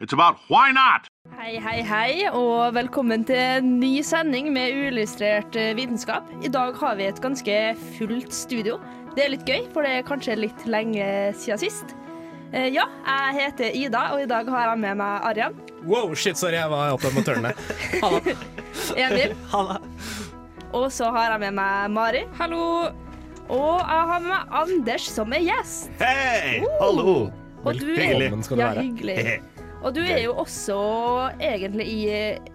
it's about why not. Hei, hei, hei, og velkommen til en ny sending med uillustrert eh, vitenskap. I dag har vi et ganske fullt studio. Det er litt gøy, for det er kanskje litt lenge siden sist. Eh, Ja, jeg heter Ida, og i dag har jeg med meg Arian, Wow, shit, sorry, jeg var opptatt med å tørne. Emil, Halla. og så har jeg med meg Mari. Hallo. Og jeg har med meg Anders som er gjest. Hei! Hallo! Og du Velkommen skal du Ja, være. hyggelig. Og du er jo også egentlig i eh,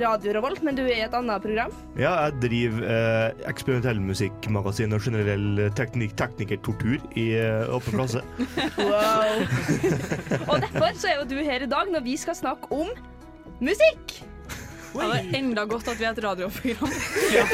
Radio Revolt, men du er i et annet program. Ja, jeg driver eh, eksperimentell musikkmagasin og generell teknik teknikertortur i eh, åpen klasse. Og derfor så er jo du her i dag når vi skal snakke om musikk. Ja, det er enda godt at vi er et radioprogram. Jeg,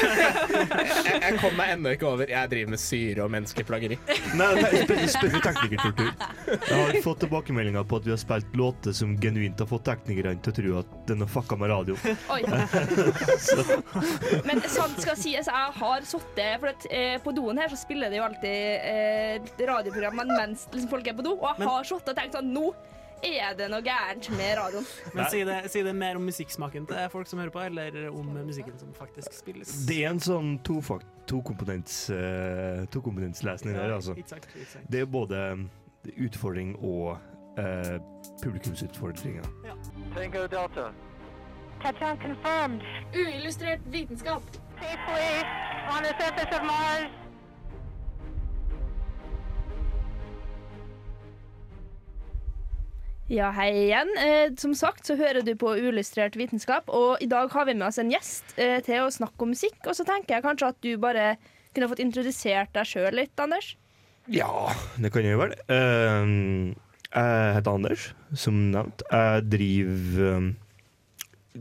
jeg kom meg ennå ikke over. Jeg driver med syre og menneskeplageri. Nei, nei spe- spesielt teknikertortur. Jeg har fått tilbakemeldinger på at vi har spilt låter som genuint har fått teknikerne til å tro at den har fucka med radio. Oi. Men sant skal sies, jeg har sittet For at, eh, på doen her så spiller de jo alltid eh, radioprogrammene mens liksom, folk er på do, og jeg har sittet og tenkt sånn Nå er det noe gærent med radioen. Men si det, si det mer om musikksmaken til folk som hører på, eller om musikken som faktisk spilles. Det er en sånn tofakt, tokomponents, to her, altså. Exakt, exakt. Det er både utfordring og uh, publikumsutfordringer. Touchdown confirmed. Uillustrert vitenskap. Safely on the surface of Mars. Ja, hei igjen. Eh, som sagt så hører du på Uillustrert vitenskap, og i dag har vi med oss en gjest eh, til å snakke om musikk. Og så tenker jeg kanskje at du bare kunne fått introdusert deg sjøl litt, Anders. Ja, det kan jeg vel. Uh, jeg heter Anders, som nevnt. Jeg driver um,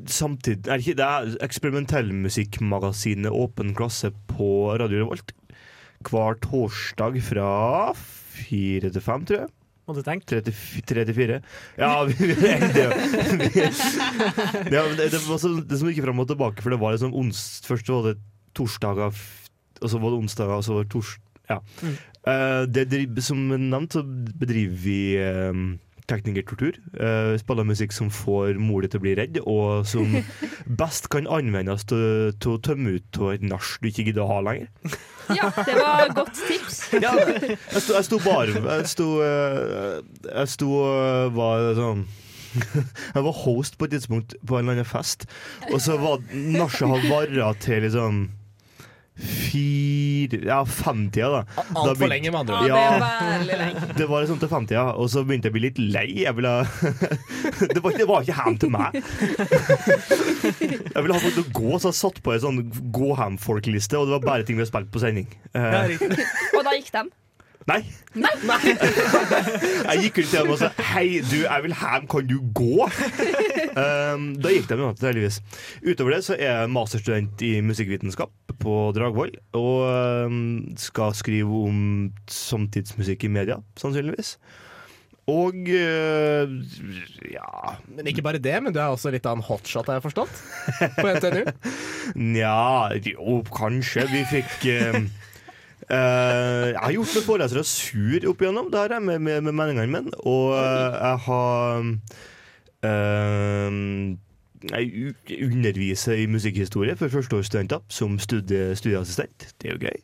samtidig er ikke, Det er eksperimentellmusikkmagasinet Åpen klasse på Radio Revolt. Hver torsdag fra fire til fem, tror jeg. Må du tenke? Tre til f- tre til fire. Ja, vi, det, ja men det, det var så, det som gikk fram og tilbake, for det var liksom ons, Først var det torsdager, og så var det onsdager, og så var det torsdag... Ja. Eh, det, som nevnt, så bedriver vi uh, teknikertortur. Uh, spiller musikk som får mor di til å bli redd, og som best kan anvendes til til å tømme ut av et nach du ikke gidder å ha lenger. Ja, det var godt tips. Ja, jeg sto, jeg sto bare Jeg sto, eh, jeg sto og var sånn Jeg var host på et tidspunkt på en eller annen fest, og så var nachet har vara til liksom fire Ja, femtida, da. Altfor lenge, med andre Ja, ord. det var Ja. veldig lenge. Det var liksom til femtida, og så begynte jeg å bli litt lei. Jeg ville Det var, det var ikke hjem til meg. Jeg ville ha folk til å gå, så jeg satt på en sånn gå hjem-folkeliste, og det var bare ting vi har spilt på sending. Eh, Ja. Og da gikk de. Nei. Nei! jeg gikk rundt til dem og sa Hei, du, jeg vil hjem, kan du gå? Um, da gikk de unna, heldigvis. Utover det så er jeg masterstudent i musikkvitenskap på Dragvoll. Og um, skal skrive om samtidsmusikk i media, sannsynligvis. Og uh, ja Men ikke bare det, men du er også litt av en hotshot, har jeg forstått? På NTNU. Nja, jo, kanskje. Vi fikk um, eh, Jeg har gjort noen forelesere sur opp igjennom, det har jeg, med, med, med meningene mine. Og eh, jeg har uh, Jeg underviser i musikkhistorie for førsteårsstudenter som studie, studieassistent. Det er jo gøy.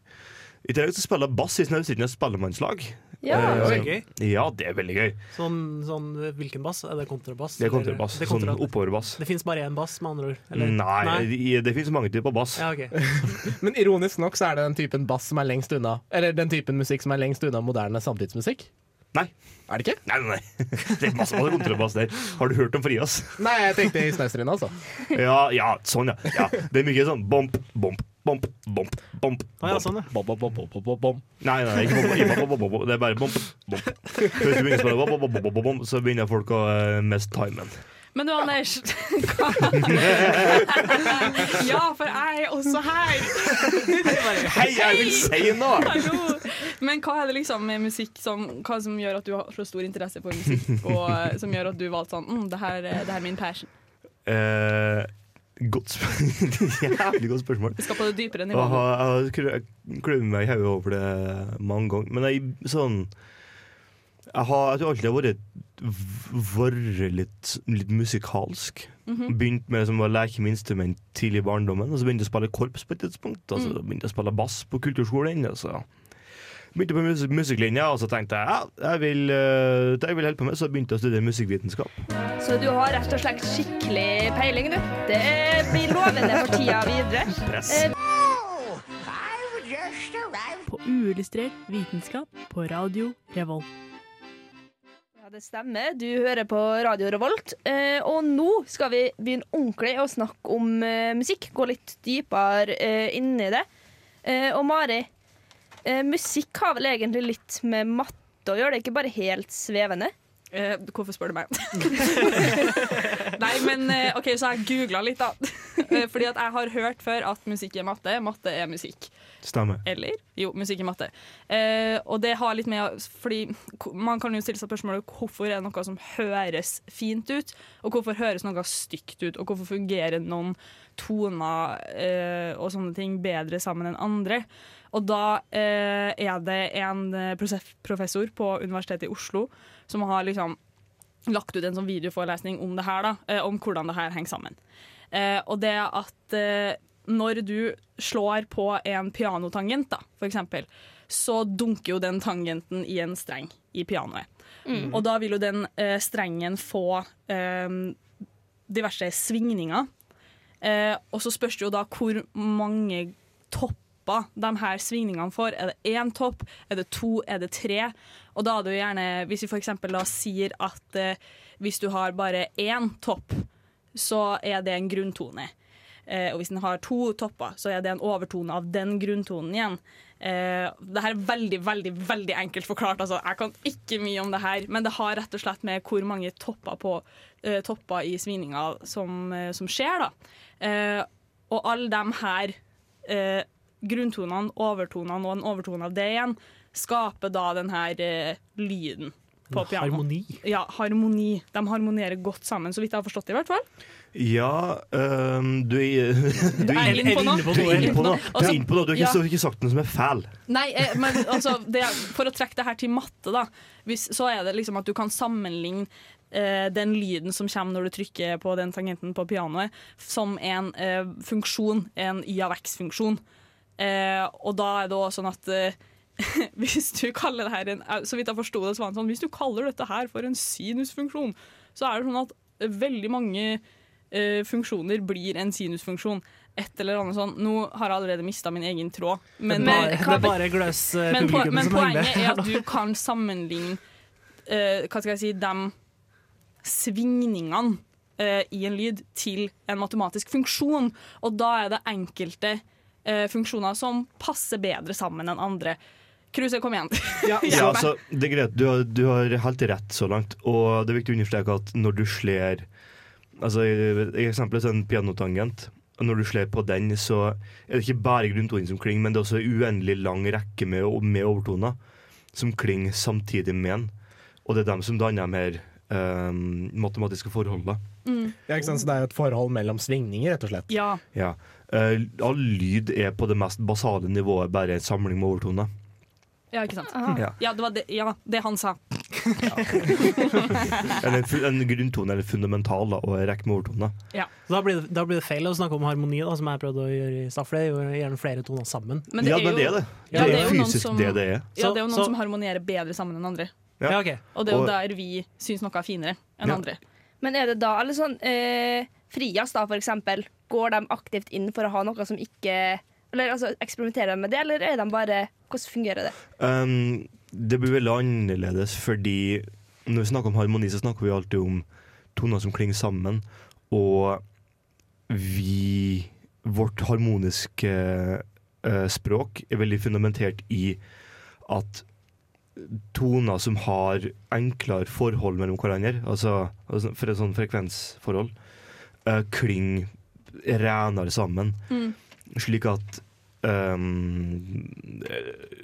I tillegg så spiller bass i Snaustrindas spellemannslag. Ja. Uh, Det er gøy. ja, det er veldig gøy. Sånn, sånn, hvilken bass? Er det kontrabass? Det er eller- kontrabass. Det, er Sånn oppoverbass. det fins bare én bass, med andre ord? eller? Nei, Nei, det finnes mange typer bass. Ja, okay. Men ironisk nok så er det den typen bass som er lengst unna Eller den typen musikk som er lengst unna moderne samtidsmusikk. Nei. Er det ikke? Nei, nei, nei. Det er masse masse kontrabass der. Har du hørt om Frias? Nei, jeg tenkte i Snaustrinda, altså. Ja, ja, sånn, ja. ja. Det er mye sånn bomp, bomp, bomp, bomp, bomp. Ah, ja, sånn, ja. Bom, bom, bom, bom, bom, bom, bom. Nei, nei, ikke bomp, ikke bomp, bomp, bomp. Det er bare bomp, bomp. Hvis du begynner å spille bomp, bomp, bomp, bomp, bomp, så begynner folk å uh, miste timen. Men du, Anders Ja, for jeg er også her. Hei, jeg vil si noe! Men hva er det liksom med musikk som, hva som gjør at du har så stor interesse for musikk, og eh, som gjør at du valgte sånn mm, det, her, eh, det her er min passion. Uh, godt. Jævlig godt spørsmål. Vi skal på det dypere nivået. Jeg har kløyvd meg i hodet over det mange ganger. Men jeg sånn Jeg har, jeg tror alltid jeg har vært vært litt, litt musikalsk. Mhm. Begynt med som å leke med instrument tidlig i barndommen, og så begynte jeg å spille korps på et tidspunkt. Og så Mm. begynte jeg å spille bass på kulturskolen. Og så begynte på musik musikklinja, og så tenkte jeg ja, jeg vil, eh, jeg vil holde på med, så begynte jeg å studere musikkvitenskap. Så du har rett og slett skikkelig peiling, du. Det blir lovende for tida videre. Press. Eh, På uillustrert vitenskap på radio Revolt. Det stemmer. Du hører på Radio Revolt. Eh, og nå skal vi begynne ordentlig å snakke om eh, musikk. Gå litt dypere eh, inn i det. Og Mari, musikk har vel egentlig litt med matte å gjøre? Det er ikke bare helt svevende? Eh, hvorfor spør du meg? Nei, men OK, så jeg googla litt, da. Fordi at jeg har hørt før at musikk er matte. Matte er musikk. Stemmer. Eller? Jo, musikk i matte. Eh, og det har litt med Fordi man kan jo stille seg spørsmålet hvorfor er det noe som høres fint ut, og hvorfor høres noe stygt ut, og hvorfor fungerer noen toner eh, og sånne ting bedre sammen enn andre. Og da eh, er det en eh, professor på Universitetet i Oslo som har liksom lagt ut en sånn videoforelesning om det her, da, eh, om hvordan det her henger sammen. Eh, og det at når du slår på en pianotangent, da, for eksempel, så dunker jo den tangenten i en streng i pianoet. Mm. Og da vil jo den eh, strengen få eh, diverse svingninger. Eh, og så spørs det jo da hvor mange topper de her svingningene får. Er det én topp, er det to, er det tre? Og da er det jo gjerne, hvis vi eksempel da sier at eh, hvis du har bare én topp, så er det en grunntone. Eh, og hvis den har to topper, så er det en overtone av den grunntonen igjen. Eh, det her er veldig veldig, veldig enkelt forklart. Altså, jeg kan ikke mye om det her, men det har rett og slett med hvor mange topper, på, eh, topper i svinninga som, eh, som skjer. Da. Eh, og alle de her eh, grunntonene, overtonene og en overtone av det igjen, skaper da den her lyden på piano. Harmoni. Ja, harmoni. De harmonerer godt sammen, så vidt jeg har forstått det i hvert fall. Ja, um, du er Du er inne på noe. Du er inne på noe. Du er inne på noe. Du har ikke, ja. ikke sagt noe som er fæl. Nei, eh, men altså, det, for å trekke det her til matte, da, hvis, så er det liksom at du kan sammenligne eh, den lyden som kommer når du trykker på den tangenten på pianoet, som en eh, funksjon, en y av x-funksjon. Eh, og da er det også sånn at eh, hvis du kaller det her en eh, Så vidt jeg forsto det, så var det sånn Hvis du kaller dette her for en sinusfunksjon, så er det sånn at eh, veldig mange eh, funksjoner blir en sinusfunksjon. Et eller annet sånn. Nå har jeg allerede mista min egen tråd. Men, det, er bare, bare gløs eh, men, men poenget er at du kan sammenligne eh, Hva skal jeg si de svingningene eh, i en lyd til en matematisk funksjon. Og da er det enkelte funksjoner som passer bedre sammen enn andre. Kruse, kom igjen. Ja, ja, altså, det er greit. Du har, du har helt rett så langt. Og det er viktig å understreke at når du slår Altså, i eksempelet en pianotangent. Og når du slår på den, så er det ikke bare grunntonen som klinger, men det er også en uendelig lang rekke med, med overtoner som klinger samtidig med den. Og det er dem som danner de her um, matematiske forholdene. Ja, ikke sant? Så det er et forhold mellom svingninger, rett og slett. Ja. Ja. Uh, all lyd er på det mest basale nivået bare en samling med overtoner. Ja, ikke sant. Ja. Ja, det var det, ja, det han sa. Eller en, grunntone eller fundamental da, og en rekke med overtoner. Så da blir, det, da blir det feil å snakke om harmoni, da, som jeg prøvde å gjøre i stad. For det er gjerne flere toner sammen. Men det ja, er men jo, det er det. Ja, det det er fysisk som- det det er. ja, det er jo noen Så- som harmonerer bedre sammen enn andre. Ja. Ja, ok. Og det er jo der vi syns noe er finere enn Ja. andre. Men er det da eller sånn eh, Frias, da, for eksempel. Går de aktivt inn for å ha noe som ikke Eller altså, Eksperimenterer de med det, eller er de bare Hvordan fungerer det? Um, det blir veldig annerledes fordi når vi snakker om harmoni, så snakker vi alltid om toner som klinger sammen. Og vi Vårt harmoniske uh, språk er veldig fundamentert i at toner som har enklere forhold mellom hverandre, altså, altså for et sånn frekvensforhold, uh, klinger renere sammen. Mm. Slik at um,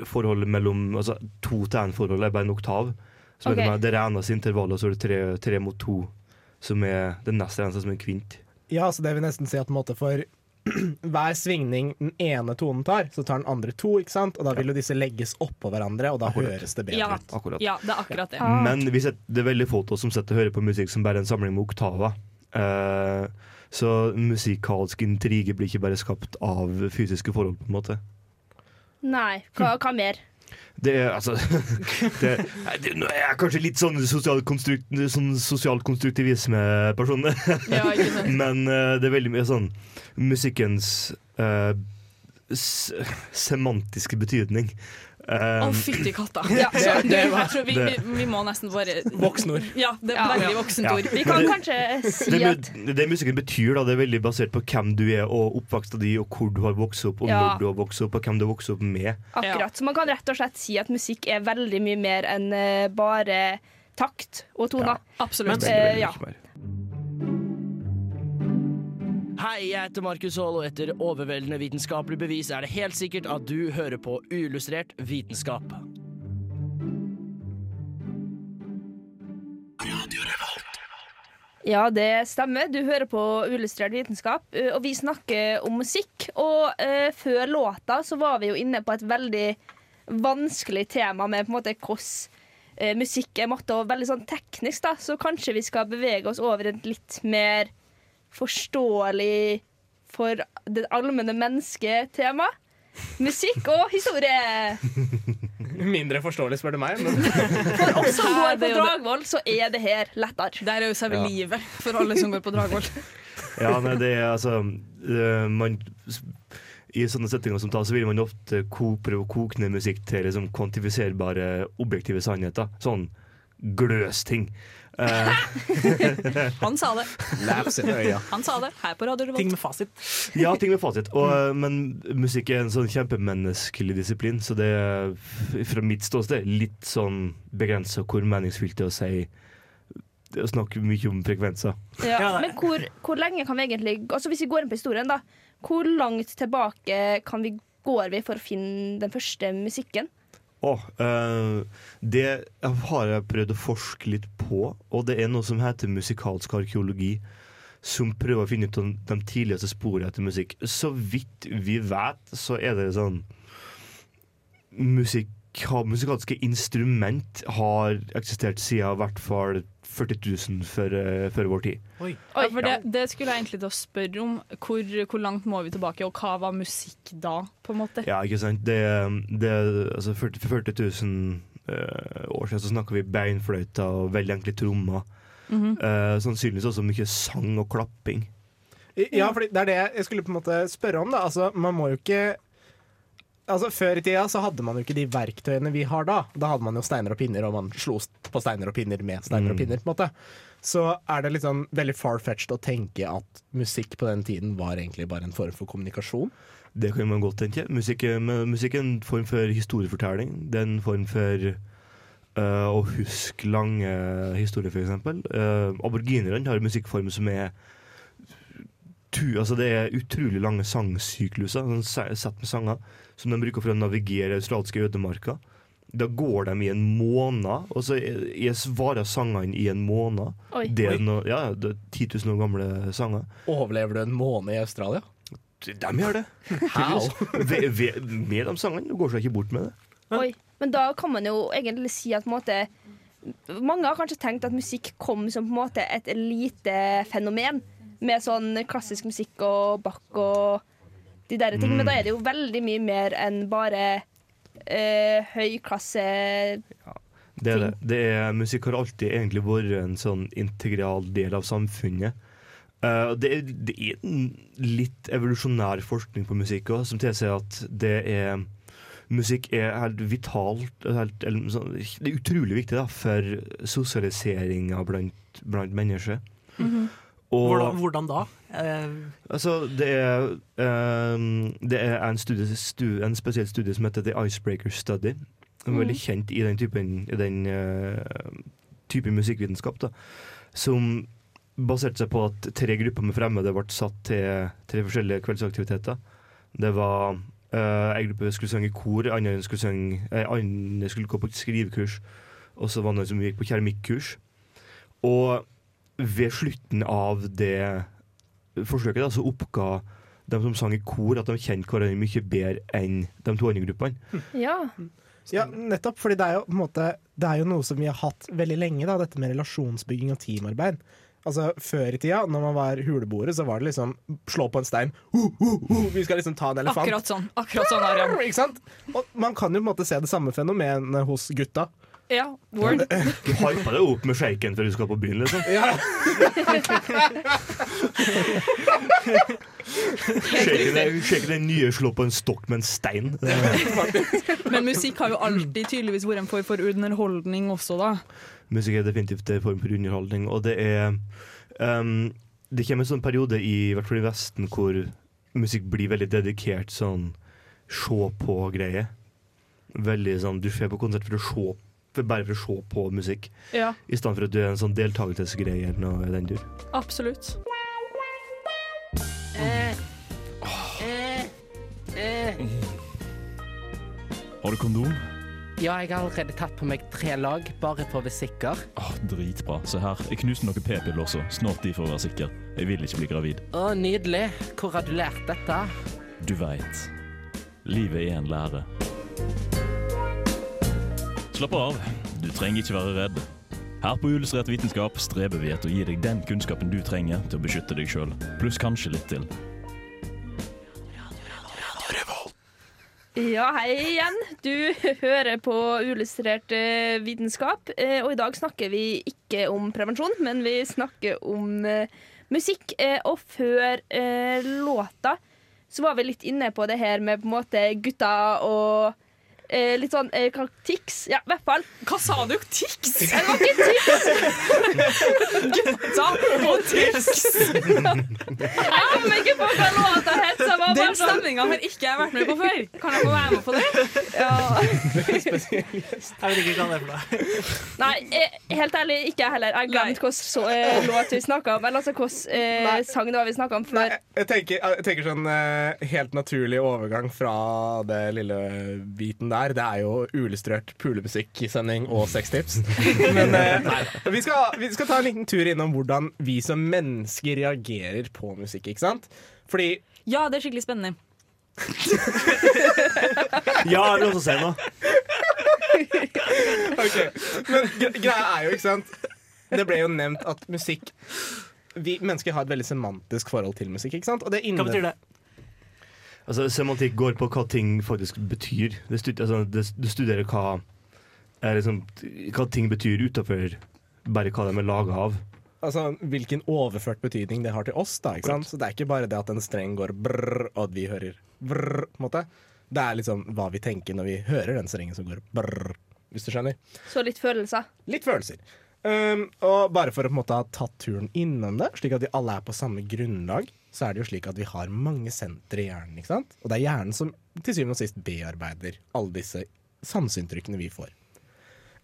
forholdet mellom altså, To til én-forhold er bare en oktav. Så okay. er det, det reneste intervallet, og så er det tre, tre mot to, som er det neste reneste, som er en kvint. Ja, så det vil nesten si at på en måte for hver svingning den ene tonen tar, så tar den andre to, ikke sant? Og da vil jo disse legges oppå hverandre, og da Akkurat. høres det bedre Ja. ut. Akkurat. Ja, det er akkurat det. Ah. Men vi setter, det er veldig få av oss som sitter og hører på musikk som bare er en samling med oktaver. Eh, så musikalsk intrige blir ikke bare skapt av fysiske forhold, på en måte. Nei, hva, hva mer? Det er altså det, det, Nå er jeg kanskje litt sånn sosialkonstruktivisme-person, sånn sosial Ja, men eh, det er veldig mye sånn musikkens uh, semantiske betydning. Å, fytti katta. Ja, Så, det- du, det var- jeg tror vi, vi, vi må nesten bare Voksenord. Ja, det er veldig voksent ord. Vi kan Det- kanskje si det, at det, det musikken betyr, da, det er veldig basert på hvem du er, og oppveksten din, og hvor du har vokst opp, og Ja. når du har vokst opp, og hvem du har vokst opp med. Akkurat. Så man kan rett og slett si at musikk er veldig mye mer enn eh, bare takt og toner. Absolutt. Men, Eh, ja. Hei, jeg heter Markus Haall, og etter overveldende vitenskapelig bevis er det helt sikkert at du hører på uillustrert vitenskap. Ja, det stemmer. Du hører på Uillustrert vitenskap, eh, og vi snakker om musikk. Og uh, før låta så var vi jo inne på et veldig vanskelig tema med på en måte hvordan uh, musikk er måte, og veldig sånn teknisk, da. Så kanskje vi skal bevege oss over et litt mer forståelig for det allmenne mennesket-tema. Musikk og historie. Mindre forståelig, spør du meg. Men For oss som går på. Dragvoll, så er det her lettere. Der er jo selve Ja. livet for alle som går på Dragvoll. Ja, nei, det er altså eh, man, I sånne settinger som tas, så vil man ofte prøve å koke ned musikk til liksom, kvantifiserbare, objektive sannheter. Sånn gløsting. Eh, Han sa det. Han sa det her på Radio Ting med fasit. ja, ting med fasit. Og, eh, men musikk er en sånn kjempemenneskelig disiplin, så det er fra mitt ståsted litt sånn begrensa hvor meningsfylt det er å si det å snakke mye om frekvenser. Ja, Ja, men hvor, hvor lenge kan vi egentlig Altså Hvis vi går inn på historien, da. Hvor langt tilbake kan vi, går vi for å finne den første musikken? Åh, eh, det har jeg prøvd å forske litt på, og det er noe som heter musikalsk arkeologi. Som prøver å finne ut de tidligste sporene etter musikk. Så vidt vi vet, så er det sånn musikk, Musikalske instrument har eksistert siden i hvert fall 40 000 før, eh, før vår tid. Oi. Oi, for det, det skulle jeg egentlig til å spørre om. Hvor, hvor langt må vi tilbake, og hva var musikk da? på en måte? Ja, ikke sant? Det, det, altså 40, for 40 000 uh, år siden så snakker vi beinfløyter og veldig enkle trommer. Mm -hmm. uh, sannsynligvis også mye sang og klapping. Ja, for det er det jeg skulle på en måte spørre om. da Altså, man må jo ikke Altså, Før i tida så hadde man jo ikke de verktøyene vi har da. Da hadde man jo steiner og pinner, og man slo på steiner og pinner med steiner og Mm. pinner. på en måte Så er det litt sånn veldig far-fetched å tenke at musikk på den tiden var egentlig bare en form for kommunikasjon. Det kan man godt tenke. Musikk, musikk er en form for historiefortelling. Det er en form for uh, å huske lange historier, f.eks. Uh, Aborginerne har en musikkform som er altså Det er utrolig lange sangsykluser, sånn sett med sanger, som de bruker for å navigere australske ødemarker. Da går de i en måned, og så er- er- varer sangene i en måned. Oi. Det er, no, ja, det er 10 000 år gamle sanger. Overlever du en måned i Australia? De gjør det. How? ved, ve- Med de sangene. Du går seg ikke bort med det. Men- Oi. Men da kan man jo egentlig si at på en måte Mange har kanskje tenkt at musikk kom som på en måte et lite fenomen. Med sånn klassisk musikk og Bach og de der ting. Mm. Men da er det jo veldig mye mer enn bare eh, høyklasse Det er det. det er, musikk har alltid egentlig vært en sånn integral del av samfunnet. Uh, det, er, det er litt evolusjonær forskning på musikk også, som tilsier at det er Musikk er helt vitalt helt, eller, Det er utrolig viktig da, for sosialiseringa blant, blant mennesker. Og- Hvordan, hvordan da? Uh, Altså, det er, um, det er en, studie, stu, en spesiell studie som heter The Icebreaker Study. De er veldig kjent i den typen i den uh, type musikkvitenskap. da Som baserte seg på at tre grupper med fremmede ble satt til tre forskjellige kveldsaktiviteter. Det var uh, en gruppe skulle synge i kor, andre skulle, synge, eh, andre skulle gå på skrivekurs, og så var det noen som gikk på keramikkurs. Og ved slutten av det forsøket da, så oppga de som sang i kor, at de kjente hverandre mye bedre enn de to andre gruppene. Ja. Ja, nettopp. fordi det er jo på en måte Det er jo noe som vi har hatt veldig lenge, da, dette med relasjonsbygging og teamarbeid. Altså Før i tida, når man var huleboere, så var det liksom slå på en stein. Uh, uh, uh, vi skal liksom ta en elefant. Akkurat sånn. Akkurat sånn, Arian. Ikke sant? Og man kan jo på en måte se det samme fenomenet hos gutta. Ja, word. Du hyper deg opp med shaken før du skal på byen, liksom. Ja. Shaken er, shaken er nye slå på en stokk med en stein. Men musikk har jo alltid tydeligvis vært en form for underholdning også, da. Musikk er definitivt en form for underholdning, og det er um, Det kommer en sånn periode i, hvert fall i Vesten hvor musikk blir veldig dedikert sånn se på-greie. Veldig sånn Du får på konsert for å se for bare for å se på musikk, Ja, i stedet for at du er en sånn deltakelsesgreie eller noe i den dur. absolutt. Har du kondom? Ja, jeg har allerede tatt på meg tre lag, bare for å være sikker. Åh, dritbra. Se her, jeg knuste noen p-piller også. Snart de for å være sikker. Jeg vil ikke bli gravid. Å, nydelig. Hvor har du lært dette? Du veit. Livet er en lære. Slapp av. Du trenger ikke være redd. Her på Illustrert vitenskap streber vi etter å gi deg den kunnskapen du trenger til å beskytte deg sjøl, pluss kanskje litt til. Ja, hei igjen. Du hører på Uillustrert eh, vitenskap. eh, Og i dag snakker vi ikke om prevensjon, men vi snakker om eh, musikk. Og før låta så var vi litt inne på det her med på en måte gutta og eh, litt sånn eh, Tix. Ja, i hvert fall. Hva sa du? Tix? Det var ikke Tix! Gutta og Tix! Jeg kom ikke på hva låta het. Den sånn- stemninga har ikke jeg vært med på før. Kan jeg få være med på det? Ja. Jeg vet ikke hva det er for noe. Nei, eh, helt ærlig, ikke jeg heller. Jeg glemte hvilken så- eh, låt vi snakka om. Eller altså hvilken eh, sang det var vi snakka om før. Jeg tenker, jeg tenker sånn eh, helt naturlig overgang fra det lille biten der. Det er jo uillustrert pulemusikksending og sextips. Men eh, nei, vi skal, vi skal ta en liten tur innom hvordan vi som mennesker reagerer på musikk, ikke sant? Fordi Ja, det er skikkelig spennende. Ja, jeg vil også se noe. Ok, Men greia er jo, ikke sant Det ble jo nevnt at musikk Vi mennesker har et veldig semantisk forhold til musikk, ikke sant? Og det Hva betyr det? Altså, semantikk går på hva ting faktisk betyr. Altså, det, du studerer hva, er liksom, hva ting betyr utenfor bare hva de er laga av. Altså hvilken overført betydning det har til oss. da, ikke sant? Så Det er ikke bare det at en streng går brrr, og at vi hører brrr. på en måte. Det er liksom hva vi tenker når vi hører den strengen som går brrr, hvis du skjønner. Så litt følelser. Litt følelser. Um, og bare for å på en måte ha tatt turen innom det, slik at vi alle er på samme grunnlag, så er det jo slik at vi har mange sentre i hjernen. ikke sant? Og det er hjernen som til syvende og sist bearbeider alle disse sanseinntrykkene vi får.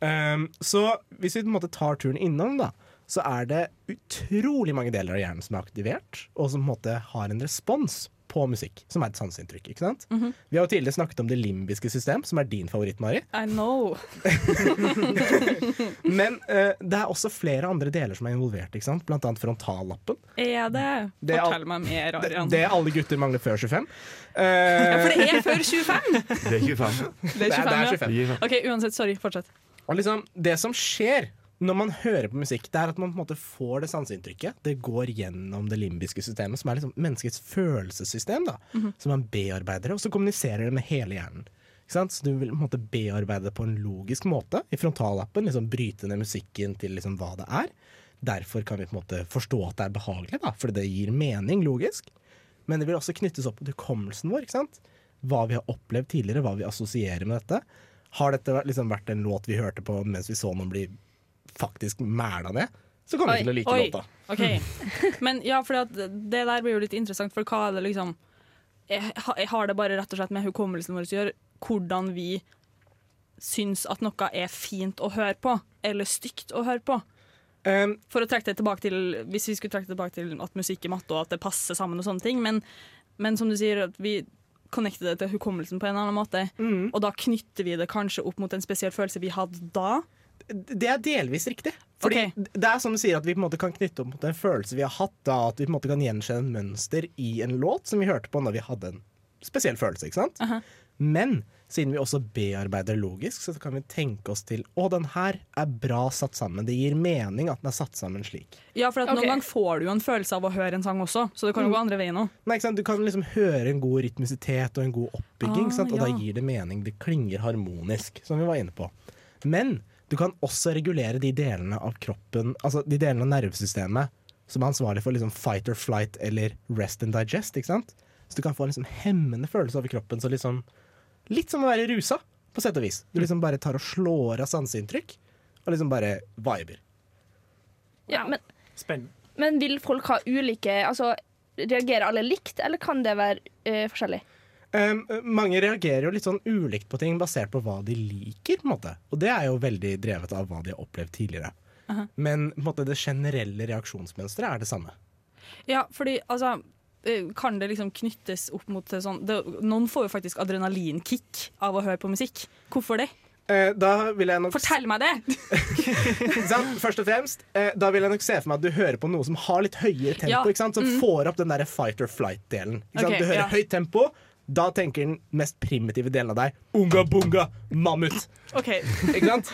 Um, så hvis vi på en måte tar turen innom, da, så er det utrolig mange deler av hjernen som er aktivert, og som på en måte har en respons på musikk, som er et sanseinntrykk. ikke sant? Mhm. Vi har jo tidligere snakket om det limbiske system, som er din favoritt, Mari. I know. Men uh, det er også flere andre deler som er involvert, ikke sant? blant annet frontallappen. Er det? Det er Fortell meg mer, Arian. det alle gutter mangler før 25. Ja, for det er før 25! Det er 25. Det er 25, det er ja. 25. OK, uansett. Sorry. Fortsett. Og liksom, det som skjer når man hører på musikk, det er at man på en måte får det sanseinntrykket. Det går gjennom det limbiske systemet, som er liksom menneskets følelsessystem. da, Mhm. Som man bearbeider, og så kommuniserer det med hele hjernen. Så Du vil på en måte bearbeide det på en logisk måte i frontallappen. liksom Bryte ned musikken til liksom hva det er. Derfor kan vi på en måte forstå at det er behagelig, da, fordi det gir mening logisk. Men det vil også knyttes opp til hukommelsen vår. ikke sant? Hva vi har opplevd tidligere, hva vi assosierer med dette. Har dette liksom vært en låt vi hørte på mens vi så noen bli faktisk mæla ned, så kommer vi til å like Oi. låta. Okay. Men ja, for det der blir jo litt interessant, for hva er det liksom jeg, jeg har det bare rett og slett med hukommelsen vår å gjøre, hvordan vi syns at noe er fint å høre på, eller stygt å høre på. Um, For å trekke det tilbake til Hvis vi skulle trekke det tilbake til at musikk er matte, og at det passer sammen og sånne ting. Men, men som du sier, at vi connecter det til hukommelsen på en eller annen måte. Mm. Og da knytter vi det kanskje opp mot en spesiell følelse vi hadde da. Det er delvis riktig. Fordi Det er som du sier at vi på en måte kan knytte opp mot en følelse vi har hatt da, at vi på en måte kan gjenkjenne en mønster i en låt som vi hørte på når vi hadde en spesiell følelse. ikke sant? Men siden vi også bearbeider logisk, så kan vi tenke oss til å, den her er bra satt sammen. Det gir mening at den er satt sammen slik. Ja, for at Ok. Noen ganger får du jo en følelse av å høre en sang også, så det kan jo Mm. gå andre veien òg. Nei, ikke sant? Du kan liksom høre en god rytmisitet og en god oppbygging, Ah, og da gir det mening. Det klinger harmonisk, som vi var inne på. Men du kan også regulere de delene av kroppen, altså de delene av nervesystemet som er ansvarlig for liksom fight or flight eller rest and digest. ikke sant? Så du kan få en liksom hemmende følelse over kroppen. Så liksom, litt som å være rusa, på sett og vis. Du liksom bare tar og slår av sanseinntrykk, og liksom bare viber. Ja, men, Spennende. men vil folk ha ulike Altså, reagerer alle likt, eller kan det være uh, forskjellig? Um, mange reagerer jo litt sånn ulikt på ting basert på hva de liker. på en måte. Og det er jo veldig drevet av hva de har opplevd tidligere. Aha. Men på en måte, det generelle reaksjonsmønsteret er det samme. Ja, fordi altså eh, kan det liksom knyttes opp mot sånn det, Noen får jo faktisk adrenalinkick av å høre på musikk. Hvorfor det? Eh, da vil jeg nok Fortell meg det! Først og fremst, eh, da vil jeg nok se for meg at du hører på noe som har litt høyere tempo, Ja. som Mm. får opp den der fight or flight-delen. Okay, Du hører ja. høyt tempo, da tenker den mest primitive delen av deg unga bunga mammut. OK. Ikke sant?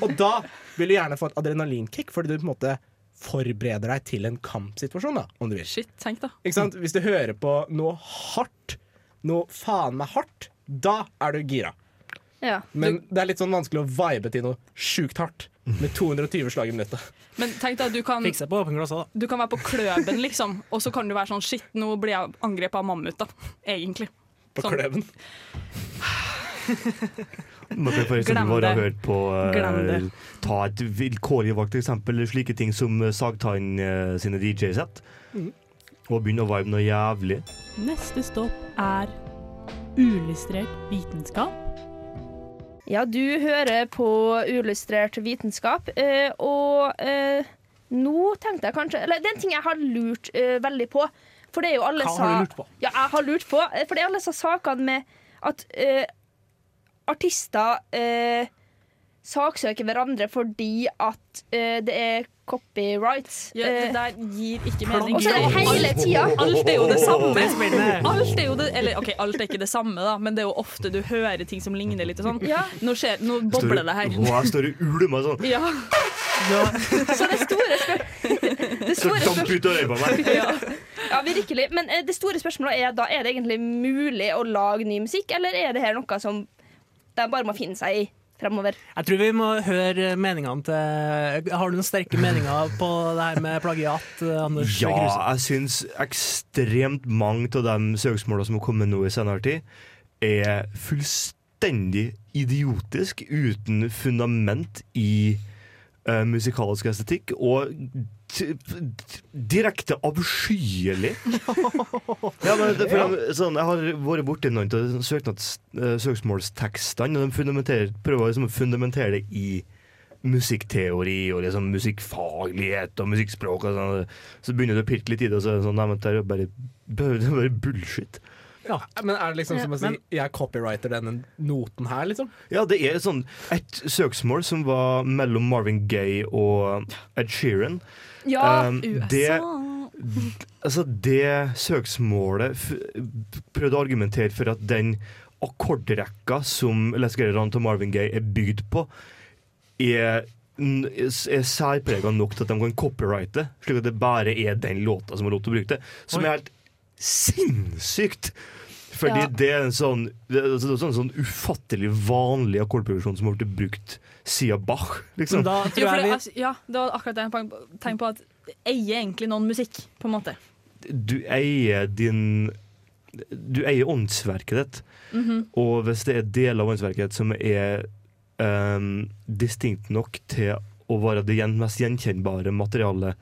Og da vil du gjerne få et adrenalinkick, fordi du på en måte forbereder deg til en kampsituasjon, da, om du vil. Shit, tenk da. Ikke sant? Hvis du hører på noe hardt, noe faen meg hardt, da er du gira. Ja. Men det er litt sånn vanskelig å vibe til noe sjukt hardt med 220 slag i minuttet. Men tenk deg du kan Fikse på åpen glass òg, da. Du kan være på kløben, liksom, og så kan du være sånn Shit, nå blir jeg angrepet av mammut, da. Egentlig. På Sånn. Kleven. Man kan Glem bare det. høre på eh, Ta et vilkårlig valgt eksempel, slike ting som eh, Sagtann uh, sine DJ-sett. Mm. Og begynne å vibe noe jævlig. Neste stopp er uillustrert vitenskap. Ja, du hører på Uillustrert vitenskap, uh, og eh, nå tenkte jeg kanskje Eller det er en ting jeg har lurt veldig på. For det er jo alle Hva har du lurt på? Ja, jeg har lurt på. eh, For det er alle disse sakene med at uh, artister uh, saksøker hverandre fordi at uh, det er copyrights. Ja, det der gir ikke mening. Og så er det hele tida. Alt er jo det samme. Det. Alt er jo det, eller ok, alt er ikke det samme, da, men det er jo ofte du hører ting som ligner litt. og sånn. Ja. Nå, skjer, nå bobler det her. Jeg står og ulmer sånn. Ja. Så det store spør det Så damp ut øyet på meg. ja. ja, virkelig. Men eh, det store spørsmålet er da Er det egentlig mulig å lage ny musikk, eller er det her noe som de bare må finne seg i fremover? Jeg tror vi må høre meningene til Har du noen sterke meninger på det her med plagiat, Anders Ja, Kruse? jeg syns ekstremt mange av de søksmålene som har kommet nå i senere tid, er fullstendig idiotisk, uten fundament i eh, musikalsk estetikk, og direkte avskyelig. ja, men det, for de, sånn, jeg har vært borti noen av eh, søksmålstekstene, og de prøver liksom å fundamentere det i musikkteori og liksom musikkfaglighet og musikkspråk. Og sånn. Så begynner du å pirke litt i det, og så er det sånn Nei, men det er bare, bare bullshit. Men er det liksom som å si Men- jeg copywriter denne noten her, liksom? Ja, det er sånn et søksmål som var mellom Marvin Gaye og Ed Sheeran. Ja, Um, USA. det, altså det søksmålet f prøvde å argumentere for at den akkordrekka som Les Gerard til Marvin Gaye er bygd på, er, er særprega nok til at de kan copyrighte, slik at det bare er den låta som har lov til å bruke det. Som er helt sinnssykt! Fordi Ja. det er en sånn, det er altså sånn, sånn ufattelig vanlig akkordproduksjon som har blitt brukt siden Bach. Liksom. Jo, jeg det, altså, ja, det var akkurat det jeg tenkte på. at Eier egentlig noen musikk, på en måte. du eier din Du eier åndsverket ditt. Mhm. Og hvis det er deler av åndsverket ditt som er um, distinkt nok til å være det mest gjenkjennbare materialet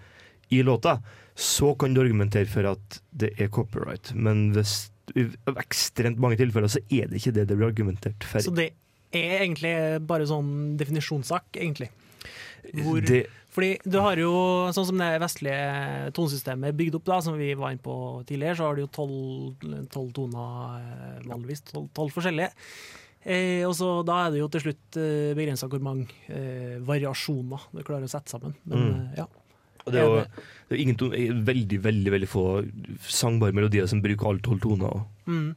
i låta, så kan du argumentere for at det er copyright. Men hvis, ekstremt mange tilfeller så er det ikke det det blir argumentert for. Så det er egentlig bare sånn definisjonssak, egentlig. Hvor, Det- Fordi du har jo, sånn som det vestlige tonesystemet er bygd opp, da, som vi var inne på tidligere, så har du jo tolv toner, eh, vanligvis. Tolv tolv forskjellige. Eh, og så Da er det jo til slutt eh, begrensa hvor mange eh, variasjoner du klarer å sette sammen. Men Mm. eh, ja. Og det er jo det- er ingen ton, veldig, veldig veldig få sangbare melodier som bruker alle tolv toner. Mm.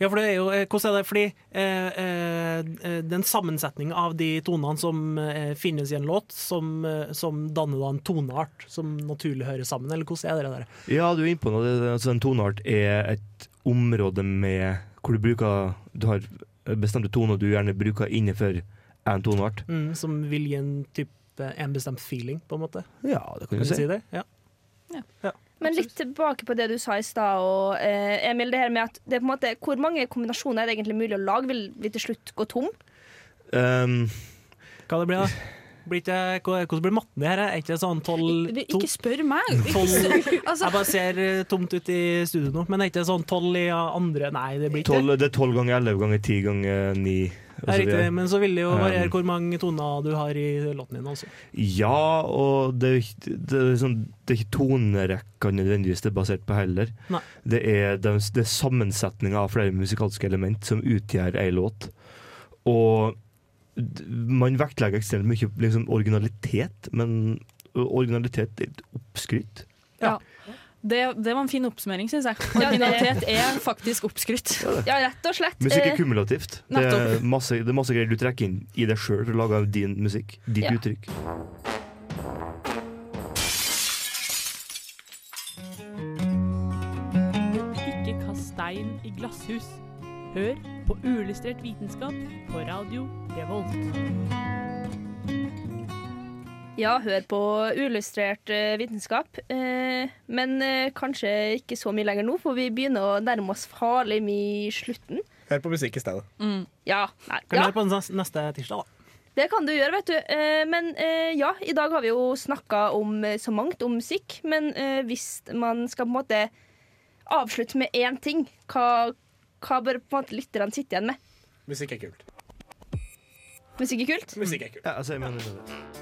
Ja, for det er jo, eh, hvordan er det? Fordi eh, eh, eh, den sammensetningen av de tonene som eh, finnes i en låt, som, eh, som danner da en toneart som naturlig hører sammen, eller hvordan er det der? Ja, du er inne på noe. Altså, en toneart er et område med hvor du bruker Du har bestemte toner du gjerne bruker innenfor en toneart. Mm, som vil gi en type en bestemt feeling, på en måte? Ja, det kan Kan du si. si det? Ja. Men litt tilbake på det du sa i stad, og, eh, Emil. Det her med at det er på en måte, Hvor mange kombinasjoner er det egentlig mulig å lage? Vil vi til slutt gå tom? Um, Hva det blir da? Blir ikke, hvordan blir matten i her? Er ikke det sånn tolv Ikke spør meg! tolv- Altså- Jeg bare ser eh, tomt ut i studio nå, men er ikke det sånn tolv i andre Nei, det blir ikke tolv, det er tolv ganger elleve ganger ti ganger ni. Og Det er riktig, men så vil det jo variere hvor mange toner du har i låten din også. Ja, og det, det, er sånn, det er ikke tonerekka nødvendigvis det er basert på heller. Nei. Det er, det, er- det er sammensetninga av flere musikalske element som utgjør ei låt. Og man vektlegger ekstremt mye liksom, originalitet, men originalitet er et oppskrytt. Ja. Det, det var en fin oppsummering, syns jeg. Originalitet er faktisk oppskrytt. Ja, rett og slett. Musikk er Eh, kumulativt. Det er masse, det er masse greier du trekker inn i deg sjøl for å lage din musikk. Ditt Ja. uttrykk. Ikke kast stein i glasshus. Hør på uillustrert vitenskap på radio Revolt. Ja, hør på uillustrert eh, vitenskap. Eh, men eh, kanskje ikke så mye lenger nå, for vi begynner å nærme oss farlig mye i slutten. Hør på musikk i stedet. Ja, nei, Kan ja. høre på neste tirsdag, da. Det kan du gjøre, vet du. Eh, men eh, ja, i dag har vi jo snakka om så mangt om musikk. Men hvis man skal på en måte avslutte med én ting, hva, hva bør på en måte lytterne sitte igjen med? Musikk er kult. Musikk er kult? Musikk er kult. Ja, altså, jeg mener det.